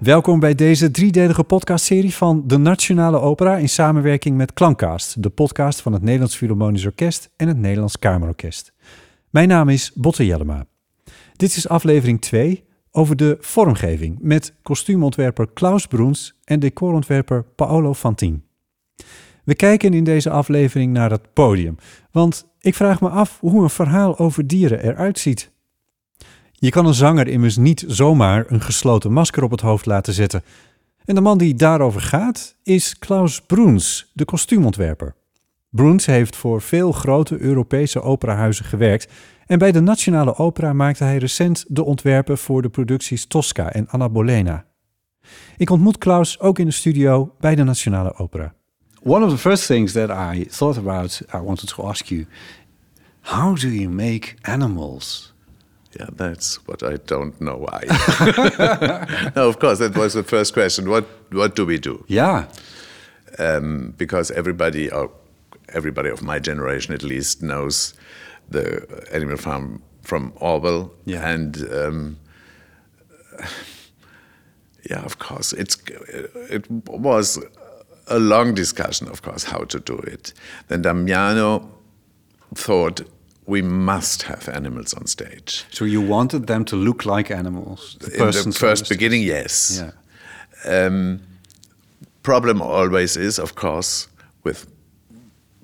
Welkom bij deze driedelige podcastserie van de Nationale Opera in samenwerking met Klankcast, de podcast van het Nederlands Philharmonisch Orkest en het Nederlands Kamerorkest. Mijn naam is Botte Jellema. Dit is aflevering 2 over de vormgeving met kostuumontwerper Klaus Broens en decorontwerper Paolo Fantin. We kijken in deze aflevering naar het podium, want ik vraag me af hoe een verhaal over dieren eruit ziet. Je kan een zanger immers niet zomaar een gesloten masker op het hoofd laten zetten. En de man die daarover gaat is Klaus Broens, de kostuumontwerper. Broens heeft voor veel grote Europese operahuizen gewerkt en bij de Nationale Opera maakte hij recent de ontwerpen voor de producties Tosca en Anna Bolena. Ik ontmoet Klaus ook in de studio bij de Nationale Opera. One of the first things that I thought about, I wanted to ask you, how do you make animals? Yeah, that's what I don't know why. no, of course, that was the first question. What what do we do? Yeah, Um, because everybody, or everybody of my generation at least, knows the Animal Farm from Orwell. Yeah. And um, yeah, of course, it's it was a long discussion, of course, how to do it. Then Damiano thought we must have animals on stage. so you wanted them to look like animals. The In the first beginning, yes. Yeah. Um, problem always is, of course, with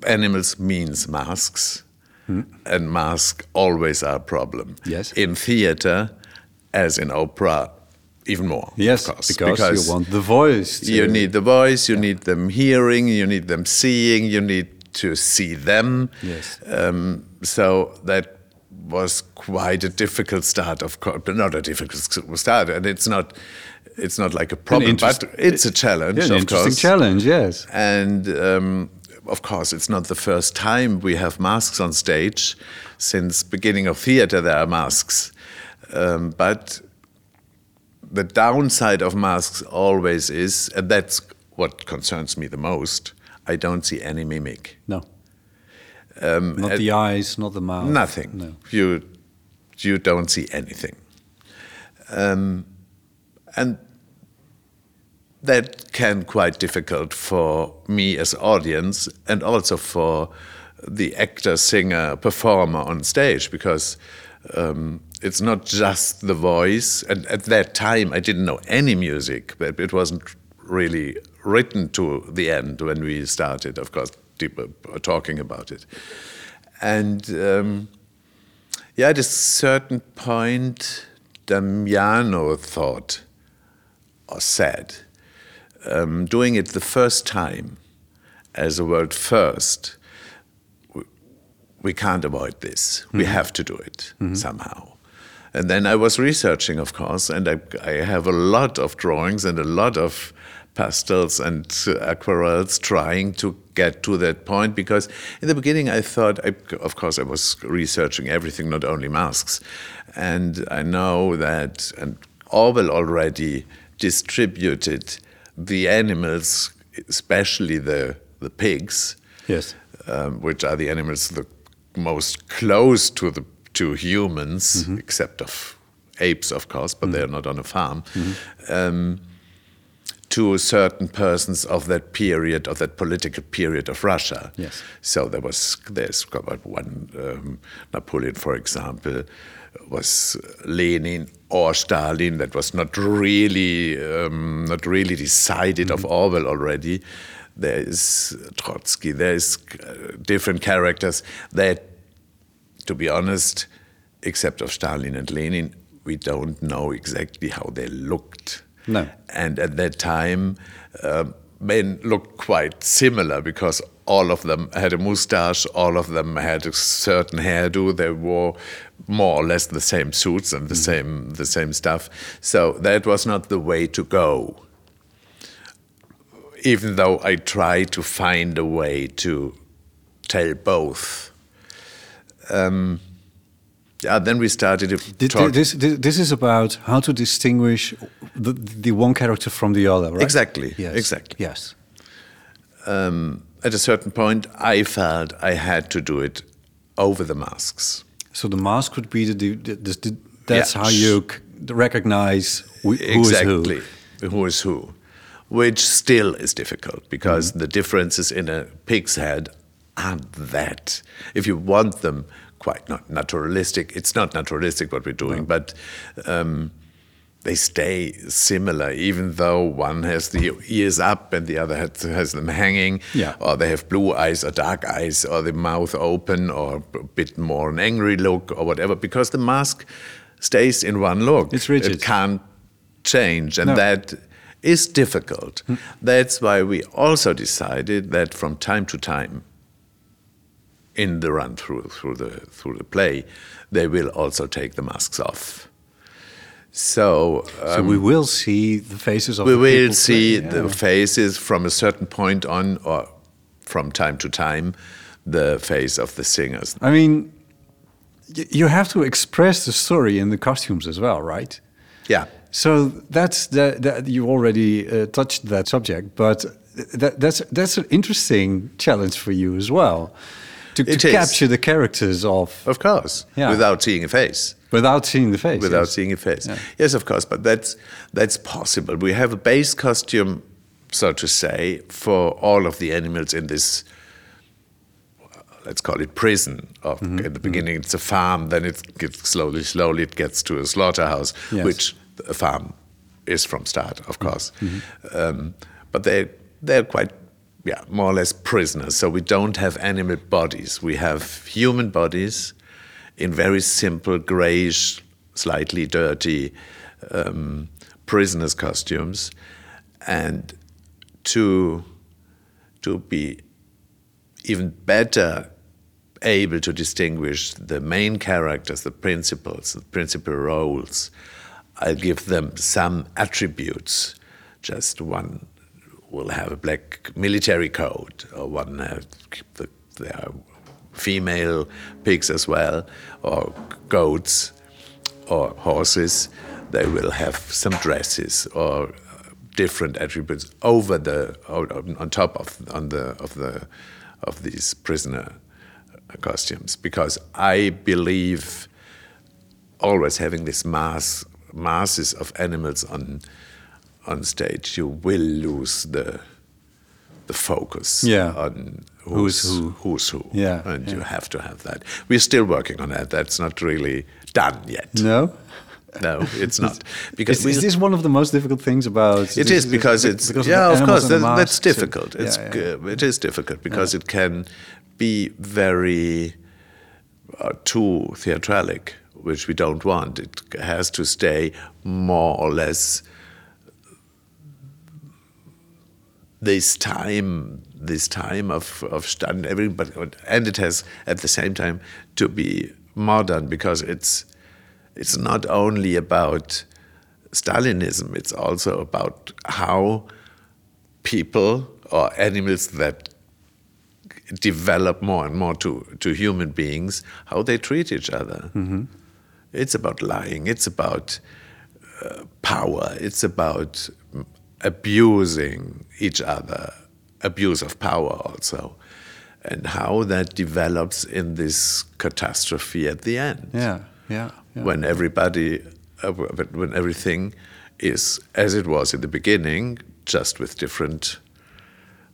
animals means masks, and masks always are a problem. Yes. In theater, as in opera, even more. Yes, of course, because, you want the voice. you need the voice, you need them hearing, you need them seeing, you need to see them. Yes. Um, so that was quite a difficult start, of course, but not a difficult start, and it's not. It's not like a problem, but it's a challenge, Yeah, an of interesting course. challenge. Yes. And um, of course, it's not the first time we have masks on stage. Since beginning of theater, there are masks. Um, but the downside of masks always is, and that's what concerns me the most. I don't see any mimic. No. Um, Not uh, the eyes, not the mouth. Nothing. No. You you don't see anything. Um, and that can quite difficult for me as audience and also for the actor, singer, performer on stage because um, it's not just the voice. And at that time, I didn't know any music, but it wasn't really written to the end when we started. Of course, talking about it, and. Um, yeah, at a certain point, Damiano thought or said, um, doing it the first time as a world first, we, we can't avoid this. We have to do it somehow. And then I was researching, of course, and I, I have a lot of drawings and a lot of pastels and aquarelles trying to get to that point because in the beginning I thought, I, of course, I was researching everything, not only masks. And I know that, and Orwell already distributed the animals, especially the, the pigs, Yes. um, which are the animals the most close to the to humans, except of apes, of course, but they're not on a farm. Um, to certain persons of that period, of that political period of Russia. Yes. So there was there's one um, Napoleon, for example, was Lenin or Stalin. That was not really um, not really decided of Orwell already. There is Trotsky. There is uh, different characters that, to be honest, except of Stalin and Lenin, we don't know exactly how they looked. No. And at that time, uh, men looked quite similar because all of them had a mustache, all of them had a certain hairdo. They wore more or less the same suits and the same the same stuff. So that was not the way to go. Even though I tried to find a way to tell both. Um, yeah, then we started to talk. This, this, this is about how to distinguish the, the one character from the other, right? Exactly, Yes. exactly. Yes. um, at a certain point, I felt I had to do it over the masks. So the mask would be the, the, the, that's Yeah. how you c- recognize wh- who is who. exactly. who is who, which still is difficult because the differences in a pig's head aren't that. If you want them quite not naturalistic, it's not naturalistic what we're doing, but um, they stay similar, even though one has the ears up and the other has, has them hanging, Yeah. or they have blue eyes or dark eyes, or the mouth open, or a bit more an angry look, or whatever, because the mask stays in one look. It's rigid. It can't change, and No. that is difficult. That's why we also decided that from time to time, in the run through through the through the play, they will also take the masks off. So, so we will see the faces of we will see playing, the faces from a certain point on, or from time to time, the face of the singers. I mean, y- you have to express the story in the costumes as well, right? Yeah. So that's that. that you already uh, touched that subject, but that, that's that's an interesting challenge for you as well, to, to capture the characters of Of course, Yeah. without seeing a face. without seeing the face. without yes. seeing a face. Yeah. Yes, of course, but that's that's possible. We have a base costume, so to say, for all of the animals in this. Let's call it prison. Of, Mm-hmm. At the beginning, it's a farm. Then it gets slowly, slowly, it gets to a slaughterhouse, Yes. Mm-hmm. which a farm is from start, of course. Um, but they they're quite, yeah, more or less prisoners. So we don't have animal bodies. We have human bodies in very simple, grayish, slightly dirty um, prisoners' costumes, and to to be even better able to distinguish the main characters, the principals, the principal roles, I'll give them some attributes. Just one will have a black military coat, or one have the, there are female pigs as well, or goats, or horses. They will have some dresses or different attributes over the on top of on the of the of these prisoner costumes because I believe always having this mass masses of animals on on stage you will lose the the focus Yeah. on Who's who's who. who's who Yeah, and you have to have that we're still working on that that's not really done yet No. no it's not because Is, is this one of the most difficult things about? it is because it's because yeah, the of course, that, that's and- difficult. yeah, It's yeah. g- it is difficult because it can be very uh, too theatralic, which we don't want. It has to stay more or less this time, this time of of stand everybody, and it has at the same time to be modern because it's it's not only about Stalinism, it's also about how people or animals that develop more and more to, to human beings, how they treat each other. It's about lying, it's about uh, power, it's about abusing each other, abuse of power also, and how that develops in this catastrophe at the end Yeah, yeah. yeah. when everybody, uh, when everything is as it was in the beginning, just with different,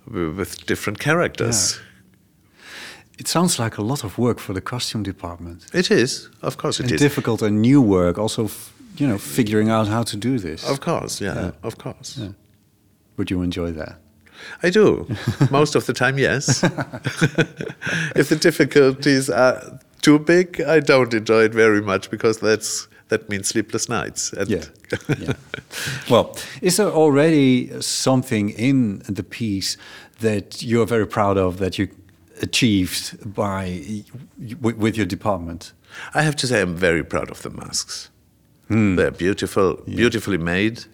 with different characters. It sounds like a lot of work for the costume department. It is, of course, it and is. difficult and new work. Also, you know, figuring out how to do this. Of course, yeah, of course. Would you enjoy that? I do. Most of the time, yes. if the difficulties are too big, I don't enjoy it very much because that's that means sleepless nights. And Yeah. yeah. Well, is there already something in the piece that you're very proud of that you achieved by with your department? I have to say, I'm very proud of the masks. They're beautiful, beautifully made,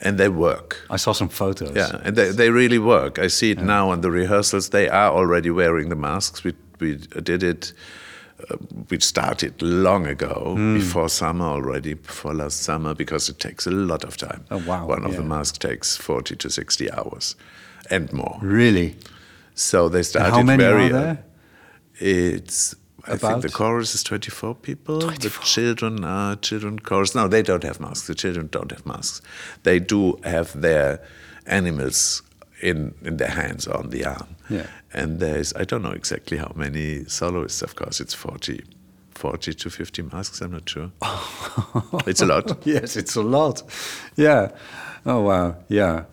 and they work. I saw some photos. Yeah, and they, they really work. I see it now on the rehearsals. They are already wearing the masks. We, we did it, uh, we started long ago, before summer already, before last summer, because it takes a lot of time. Oh, wow, One of the yeah. masks takes 40 to 60 hours and more. Really? So they started how many very. are there? It's I think the chorus is 24 people. 24. The children are children chorus. No, they don't have masks. The children don't have masks. They do have their animals in, in their hands or on the arm. Yeah. And there's, I don't know exactly how many soloists, of course, it's 40, 40 to 50 masks, I'm not sure. it's a lot. yes, it's a lot. Yeah. Oh wow. Yeah.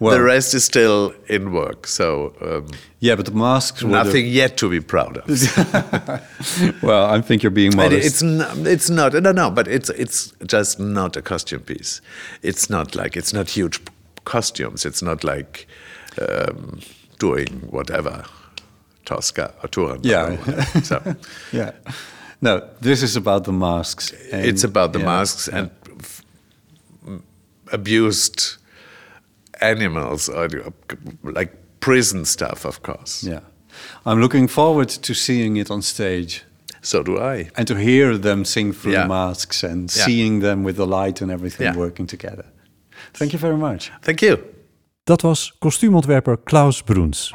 Well, the rest is still in work, so um, yeah, but the masks. Nothing yet to be proud of. well, I think you're being modest. it's not, it's not no no but it's it's just not a costume piece it's not like it's not huge costumes it's not like um, doing whatever Tosca or Turin Yeah. or so yeah. No, this is about the masks. and- it's about the yeah, masks and abused animals or like prison stuff of course Yeah. I'm looking forward to seeing it on stage so do I and to hear them sing through Yeah. the masks and Yeah. seeing them with the light and everything Yeah. working together. Thank you very much. thank you Dat was kostuumontwerper Klaus Bruns.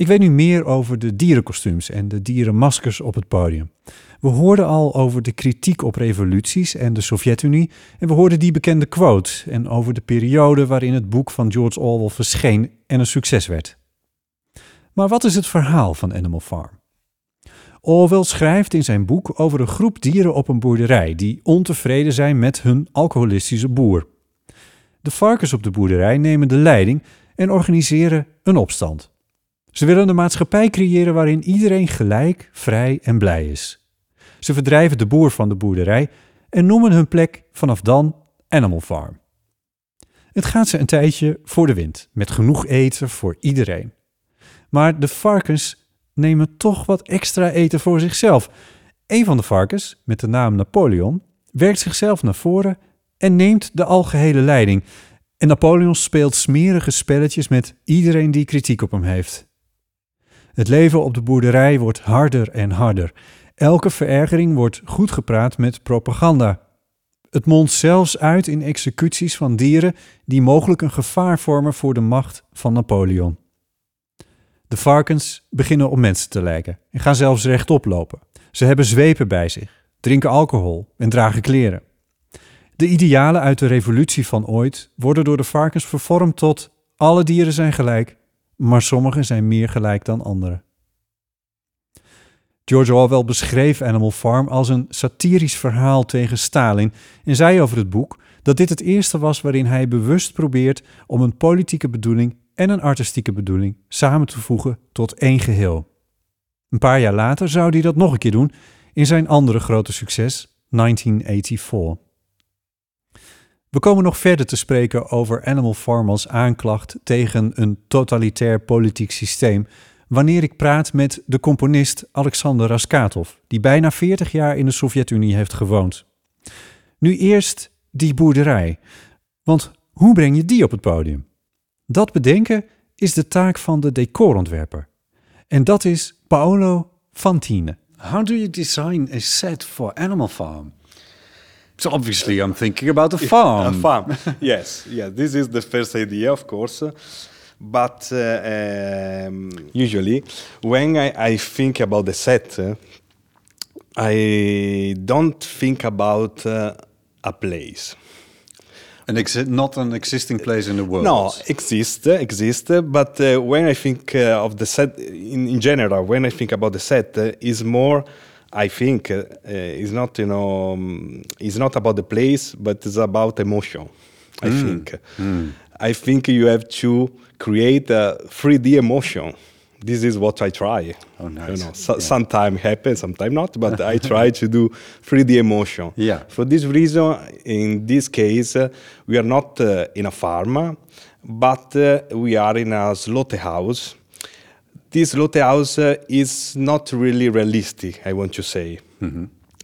Ik weet nu meer over de dierenkostuums en de dierenmaskers op het podium. We hoorden al over de kritiek op revoluties en de Sovjet-Unie en we hoorden die bekende quote en over de periode waarin het boek van George Orwell verscheen en een succes werd. Maar wat is het verhaal van Animal Farm? Orwell schrijft in zijn boek over een groep dieren op een boerderij die ontevreden zijn met hun alcoholistische boer. De varkens op de boerderij nemen de leiding en organiseren een opstand. Ze willen een maatschappij creëren waarin iedereen gelijk, vrij en blij is. Ze verdrijven de boer van de boerderij en noemen hun plek vanaf dan Animal Farm. Het gaat ze een tijdje voor de wind, met genoeg eten voor iedereen. Maar de varkens nemen toch wat extra eten voor zichzelf. Een van de varkens, met de naam Napoleon, werkt zichzelf naar voren en neemt de algehele leiding. En Napoleon speelt smerige spelletjes met iedereen die kritiek op hem heeft. Het leven op de boerderij wordt harder en harder. Elke verergering wordt goed gepraat met propaganda. Het mondt zelfs uit in executies van dieren die mogelijk een gevaar vormen voor de macht van Napoleon. De varkens beginnen op mensen te lijken en gaan zelfs rechtop lopen. Ze hebben zwepen bij zich, drinken alcohol en dragen kleren. De idealen uit de revolutie van ooit worden door de varkens vervormd tot alle dieren zijn gelijk, maar sommige zijn meer gelijk dan anderen. George Orwell beschreef Animal Farm als een satirisch verhaal tegen Stalin en zei over het boek dat dit het eerste was waarin hij bewust probeert om een politieke bedoeling en een artistieke bedoeling samen te voegen tot één geheel. Een paar jaar later zou hij dat nog een keer doen in zijn andere grote succes, 1984. We komen nog verder te spreken over Animal Farm als aanklacht tegen een totalitair politiek systeem wanneer ik praat met de componist Alexander Raskatov, die bijna 40 jaar in de Sovjet-Unie heeft gewoond. Nu eerst die boerderij. Want hoe breng je die op het podium? Dat bedenken is de taak van de decorontwerper. En dat is Paolo Fantine. How do you design a set for Animal Farm? So obviously I'm thinking about a farm. A farm. yes, yeah. This is the first idea, of course. But uh, um, usually, when I, I think about the set, uh, I don't think about uh, a place. An exi- not an existing place in the world. No, exist, exist. But uh, when I think uh, of the set in, in general, when I think about the set, uh, is more. I think uh, is not you know um, is not about the place, but it's about emotion. I think. I think you have to create a 3D emotion this is what I try. Oh, nice. You know, so, Yeah. Sometimes happen, sometimes not, but I try to do 3D emotion. Yeah. For this reason, in this case, uh, we are not uh, in a farm, but uh, we are in a slaughterhouse. This uh, is not really realistic, I want to say.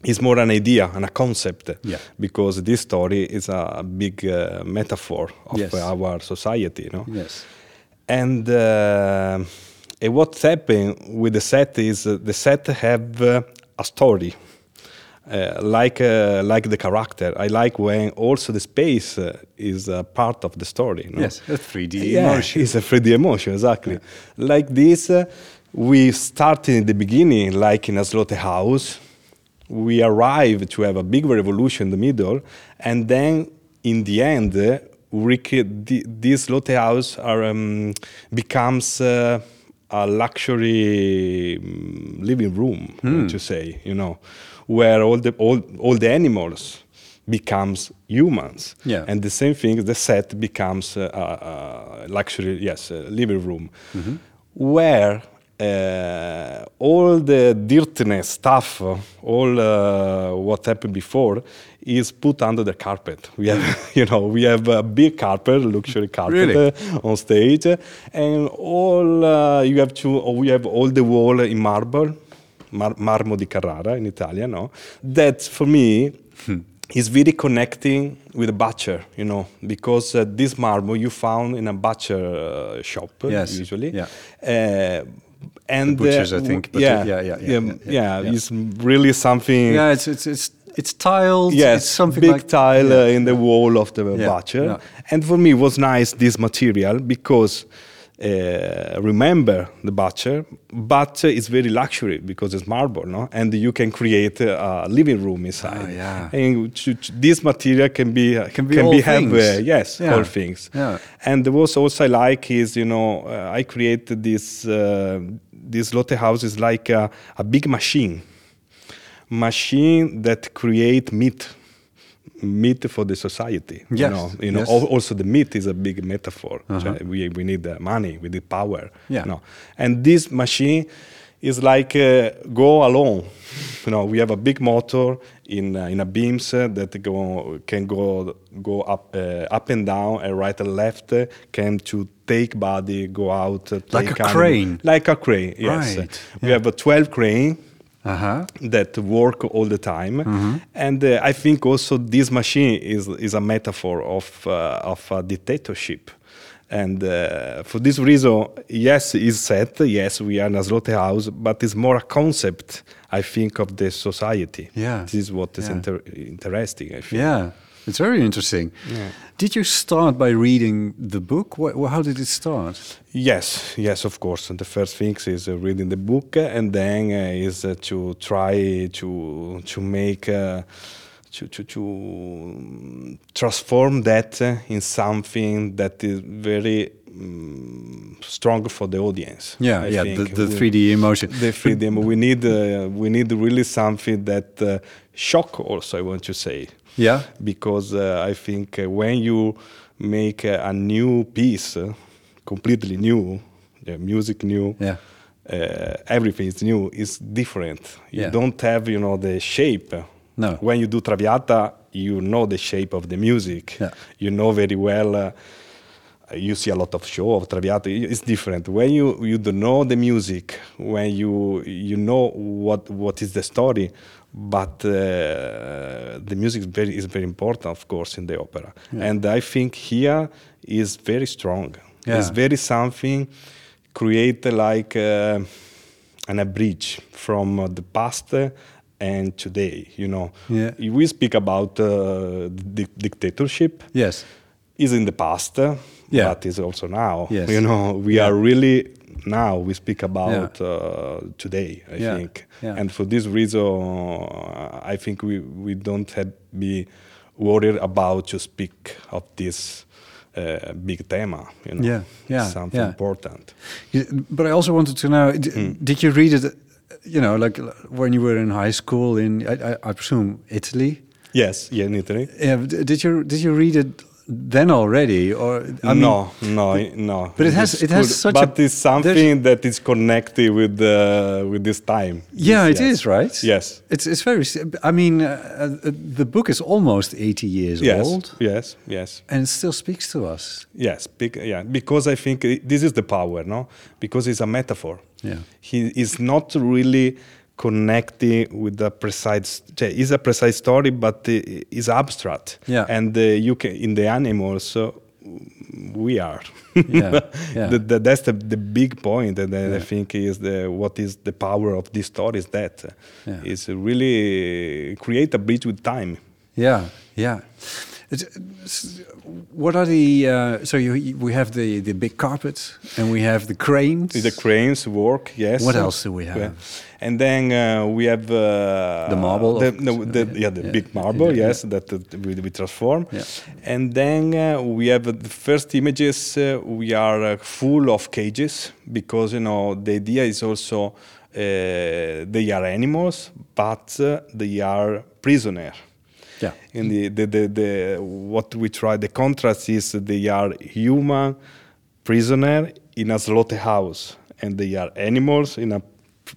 It's more an idea and a concept Mm-hmm. Yeah. because this story is a big uh, metaphor of Yes. our society. No? Yes. And, uh, and what's happening with the set is uh, the set have uh, a story, uh, like uh, like the character. I like when also the space uh, is a part of the story. no? Yes, a 3D yeah, emotion. It's a 3D emotion, exactly. Like this, uh, we started in the beginning, like in a slaughterhouse. We arrive to have a big revolution in the middle, and then in the end, uh, we the, this slaughterhouse are, um, becomes a luxury mm, living room, to say, you know, where all the all, all the animals becomes humans. Yeah. And the same thing, the set becomes uh, a, a luxury, yes, a living room, where uh, all the dirtiness stuff, uh, all uh, what happened before, is put under the carpet. We have, you know, we have a big carpet, luxury carpet Really? uh, on stage, uh, and all uh, you have to. We have all the wall in marble, Mar- Marmo di Carrara in Italia, no? That for me hmm. is very connecting with a butcher, you know, because uh, this marmo you found in a butcher uh, shop yes. usually. Yeah. Uh, and the butchers, I think. Uh, yeah, yeah, yeah, yeah, yeah, yeah, yeah, It's really something. Yeah, it's it's it's it's tiled. Yes, it's something big like, tile uh, in the wall of the butcher. And for me, it was nice this material because uh, remember the butcher, but uh, it's very luxury because it's marble, no? And you can create uh, a living room inside. Ah, yeah. And this material can be uh, Can be all have things. uh, yes Yeah. all things. Yeah. And what also I like is you know uh, I created this uh, this slaughterhouse is like a, a big machine machine that create meat meat for the society Yes, you know you know yes. Uh-huh. also the meat is a big metaphor So we, we need uh, money we need power Yeah. you know and this machine is like uh, go alone you know we have a big motor in uh, in a beams uh, that go can go go up uh, up and down and right and left uh, can to take body go out uh, Like a animal. crane. like a crane yes Right, we have a 12 crane Uh huh. that work all the time. And uh, I think also this machine is, is a metaphor of, uh, of a dictatorship. And uh, for this reason, yes, it's set, yes, we are in a slaughterhouse, but it's more a concept, I think, of the society. Yeah. This is what is Yeah. inter- interesting, I think. Yeah, it's very interesting. Did you start by reading the book? How did it start? Yes, yes, of course. And the first thing is uh, reading the book, and then uh, is uh, to try to to make uh, to to to um, transform that uh, in something that is very um, strong for the audience. Yeah, I yeah, the, the We- 3D emotion. the freedom. we need uh, we need really something that uh, shock. Also, I want to say Yeah, because uh, I think uh, when you make uh, a new piece, completely new, music new, Yeah. uh, everything is new, It's different. You Yeah. don't have, you know, the shape. No. When you do Traviata, you know the shape of the music. Yeah. You know very well. Uh, you see a lot of show of Traviata. It's different when you you don't know the music. When you you know what what is the story, but uh, the music is very is very important, of course, in the opera. And I think here is very strong. Yeah. It's very something create like uh, an a bridge from uh, the past and today. You know, Yeah. we speak about uh, di- dictatorship yes. is in the past, Yeah. but is also now. Yes. You know, we Yeah. are really now we speak about uh, today. I Yeah. think, Yeah. and for this reason, uh, I think we we don't have be worried about to speak of this uh, big thema. You know, Yeah, yeah, something yeah. important. But I also wanted to know: d- Hmm. Did you read it? You know, like when you were in high school in, I, I, I presume, Italy. Yes, yeah, in Italy. Yeah, did you did you read it then already, or I mean, no, no, no. But it has- It's it has good, such a- But it's something that is connected with uh, with this time. Yeah, it Yes. is right. Yes. it's it's very. i mean, uh, uh, the book is almost eighty years Yes. old, Yes. Yes. and it still speaks to us. Yes, bec- yeah, because I think i- this is the power, no? Because it's a metaphor. Yeah. He is not really connecting with the precise. It's a precise story, but i- it's abstract. Yeah. And uh, you can in the animals. We are. Yeah, yeah. The- the- that's the, the big point, and Yeah. I think is the what is the power of this story is that Yeah. is really create a bridge with time. Yeah, yeah. What are the uh, so you we have the the big carpet and we have the cranes. The cranes work, yes. What else do we have? And then uh, we have uh, The marble The, no, the, yeah, the yeah. big marble, Yeah, yes, that uh, we, we transform. And then uh, we have the first images. Uh, we are uh, full of cages because you know the idea is also uh, they are animals, but uh, they are prisoner. Yeah. And the, the, the, the what we try the contrast is they are human prisoner in a slaughterhouse, and they are animals in a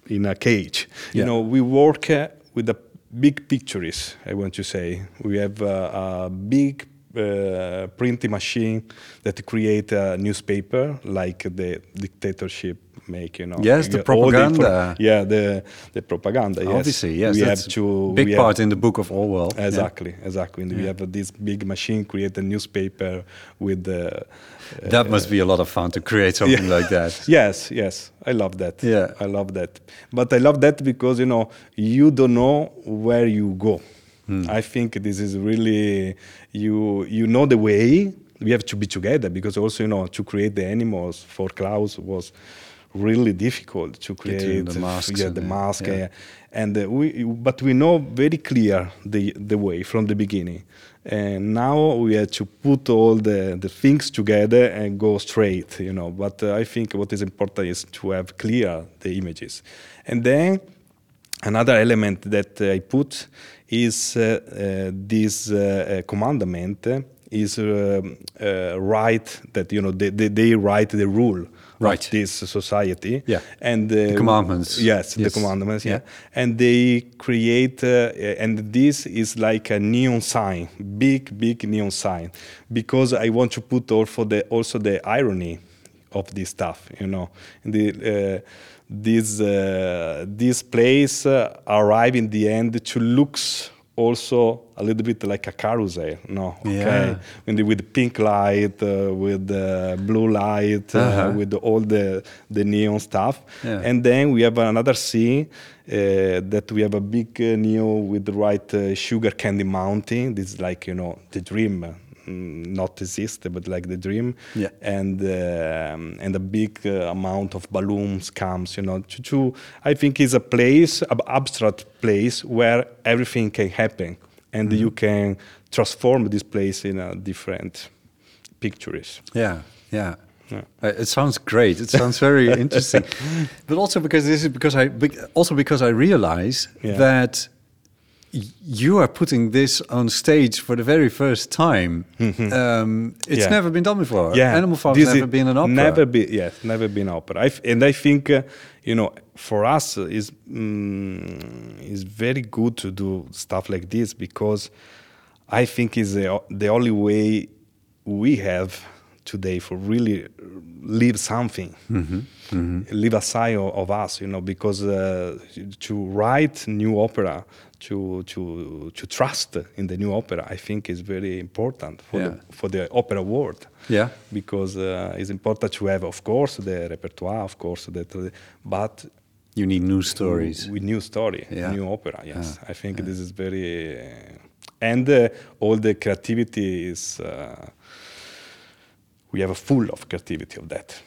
in a cage. Yeah. You know, we work uh, with the big pictures. I want to say we have uh, a big uh, printing machine that create a newspaper like the dictatorship make. You know. Yes, the You get all info- propaganda. yeah, the the propaganda. Yes. Obviously, yes. We have to big have- part in the book of Orwell. Yeah. Exactly, exactly. And we have uh, this big machine create a newspaper with the. That must be a lot of fun to create something like that. Yes, yes, I love that. Yeah. I love that. But I love that because you know you don't know where you go. Hmm. I think this is really you. You know the way. We have to be together because also you know to create the animals for Klaus was really difficult to create the masks Yeah, the mask. yeah. uh, and uh, we, but we know very clear the the way from the beginning. And now we have to put all the, the things together and go straight, you know. But uh, I think what is important is to have clear the images. And then another element that I put is uh, uh, this uh, uh, commandment uh, is um, uh, right that you know they, they, they write the rule Right. this society Yeah. and uh, The commandments. yes, Yes. the commandments yeah. Yeah. and they create uh, and this is like a neon sign big big neon sign because i want to put also the also the irony of this stuff you know the uh, this uh, this place uh, arrive in the end to looks also a little bit like a carousel no Yeah. okay they, with pink light uh, with the blue light uh, Uh-huh. with all the the neon stuff Yeah. and then we have another scene uh, that we have a big uh, neon with the right uh, sugar candy mountain this is like you know the dream mm, not exist but like the dream Yeah. and um, and a big uh, amount of balloons comes you know to, to i think is a place an abstract place where everything can happen and you can transform this place in a different pictures Yeah, yeah. Yeah. Uh, it sounds great. It sounds very interesting, but also because this is because I also because I realize Yeah. that you are putting this on stage for the very first time. Um, it's Yeah. never been done before. yeah Animal Farm's this never been an opera. never be yes never been opera I and i think uh, you know for us uh, is mm, is very good to do stuff like this because i think is the, the only way we have today for really leave something leave a side of, of us you know because uh, to write new opera to to to trust in the new opera i think is very important for Yeah. the for the opera world Yeah. because uh, it's important to have of course the repertoire of course that but You need new stories. with new story Yeah. new opera yes Yeah. i think this is very uh, and uh, all the creativity is uh, we have a full of creativity of that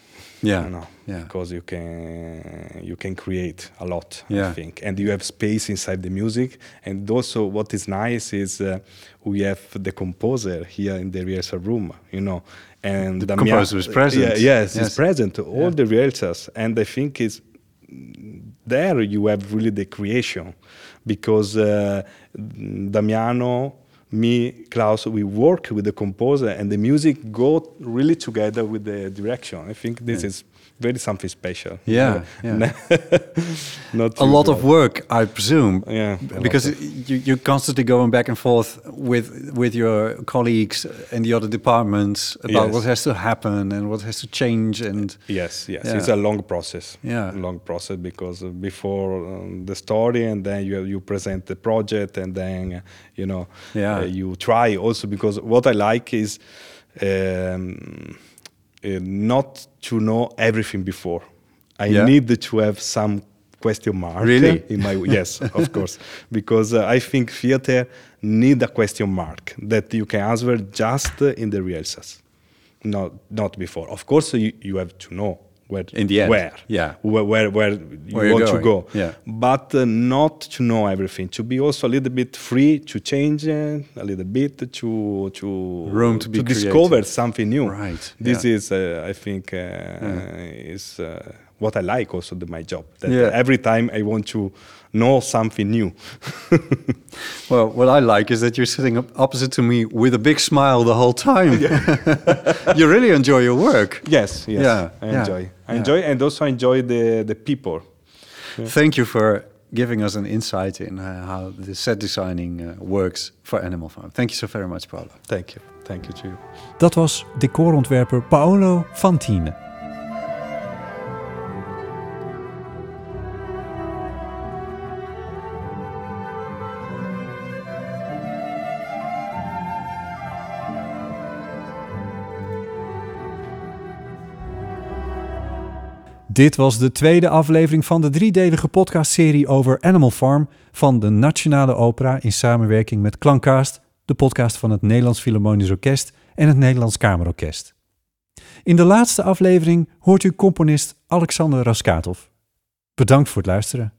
Yeah, you know, yeah. because you can you can create a lot Yeah. i think and you have space inside the music and also what is nice is uh, we have the composer here in the rehearsal room you know and The composer is present. yeah, yes, Yes. he's present all Yeah. the rehearsals and i think is there you have really the creation because uh, Damiano me, Klaus, we work with the composer, and the music go really together with the direction. I think this Yeah. is very something special. Yeah, yeah. not a lot of work, I presume. Yeah, because you, you're constantly going back and forth with with your colleagues and the other departments about Yes. what has to happen and what has to change. And Yes, yes, Yeah. it's a long process. Yeah. long process because uh, before um, the story, and then you you present the project, and then uh, you know Yeah. uh, you try also because what I like is um, not to know everything before. I Yeah. need to have some question mark Really? in my yes of course because uh, i think theater need a question mark that you can answer just uh, in the rehearsals not not before of course you, you have to know where In the end, where? Yeah. where where, where you Where want to go. yeah. but uh, not to know everything to be also a little bit free to change uh, a little bit to to Room to be discover something new. Right, this yeah. is uh, i think uh, is uh, what i like also the, my job that Yeah. every time i want to know something new well, what I like is that you're sitting up opposite to me with a big smile the whole time. you really enjoy your work. yes yes Yeah, i yeah, enjoy i yeah. enjoy and also I enjoy the the people Thank you for giving us an insight in uh, how the set designing uh, works for Animal Farm. Thank you so very much, Paolo. thank you thank you to you Dat was decorontwerper Paolo Fantin. Dit was de tweede aflevering van de driedelige podcastserie over Animal Farm van de Nationale Opera in samenwerking met Klankcast, de podcast van het Nederlands Philharmonisch Orkest en het Nederlands Kamerorkest. In de laatste aflevering hoort u componist Alexander Raskatov. Bedankt voor het luisteren.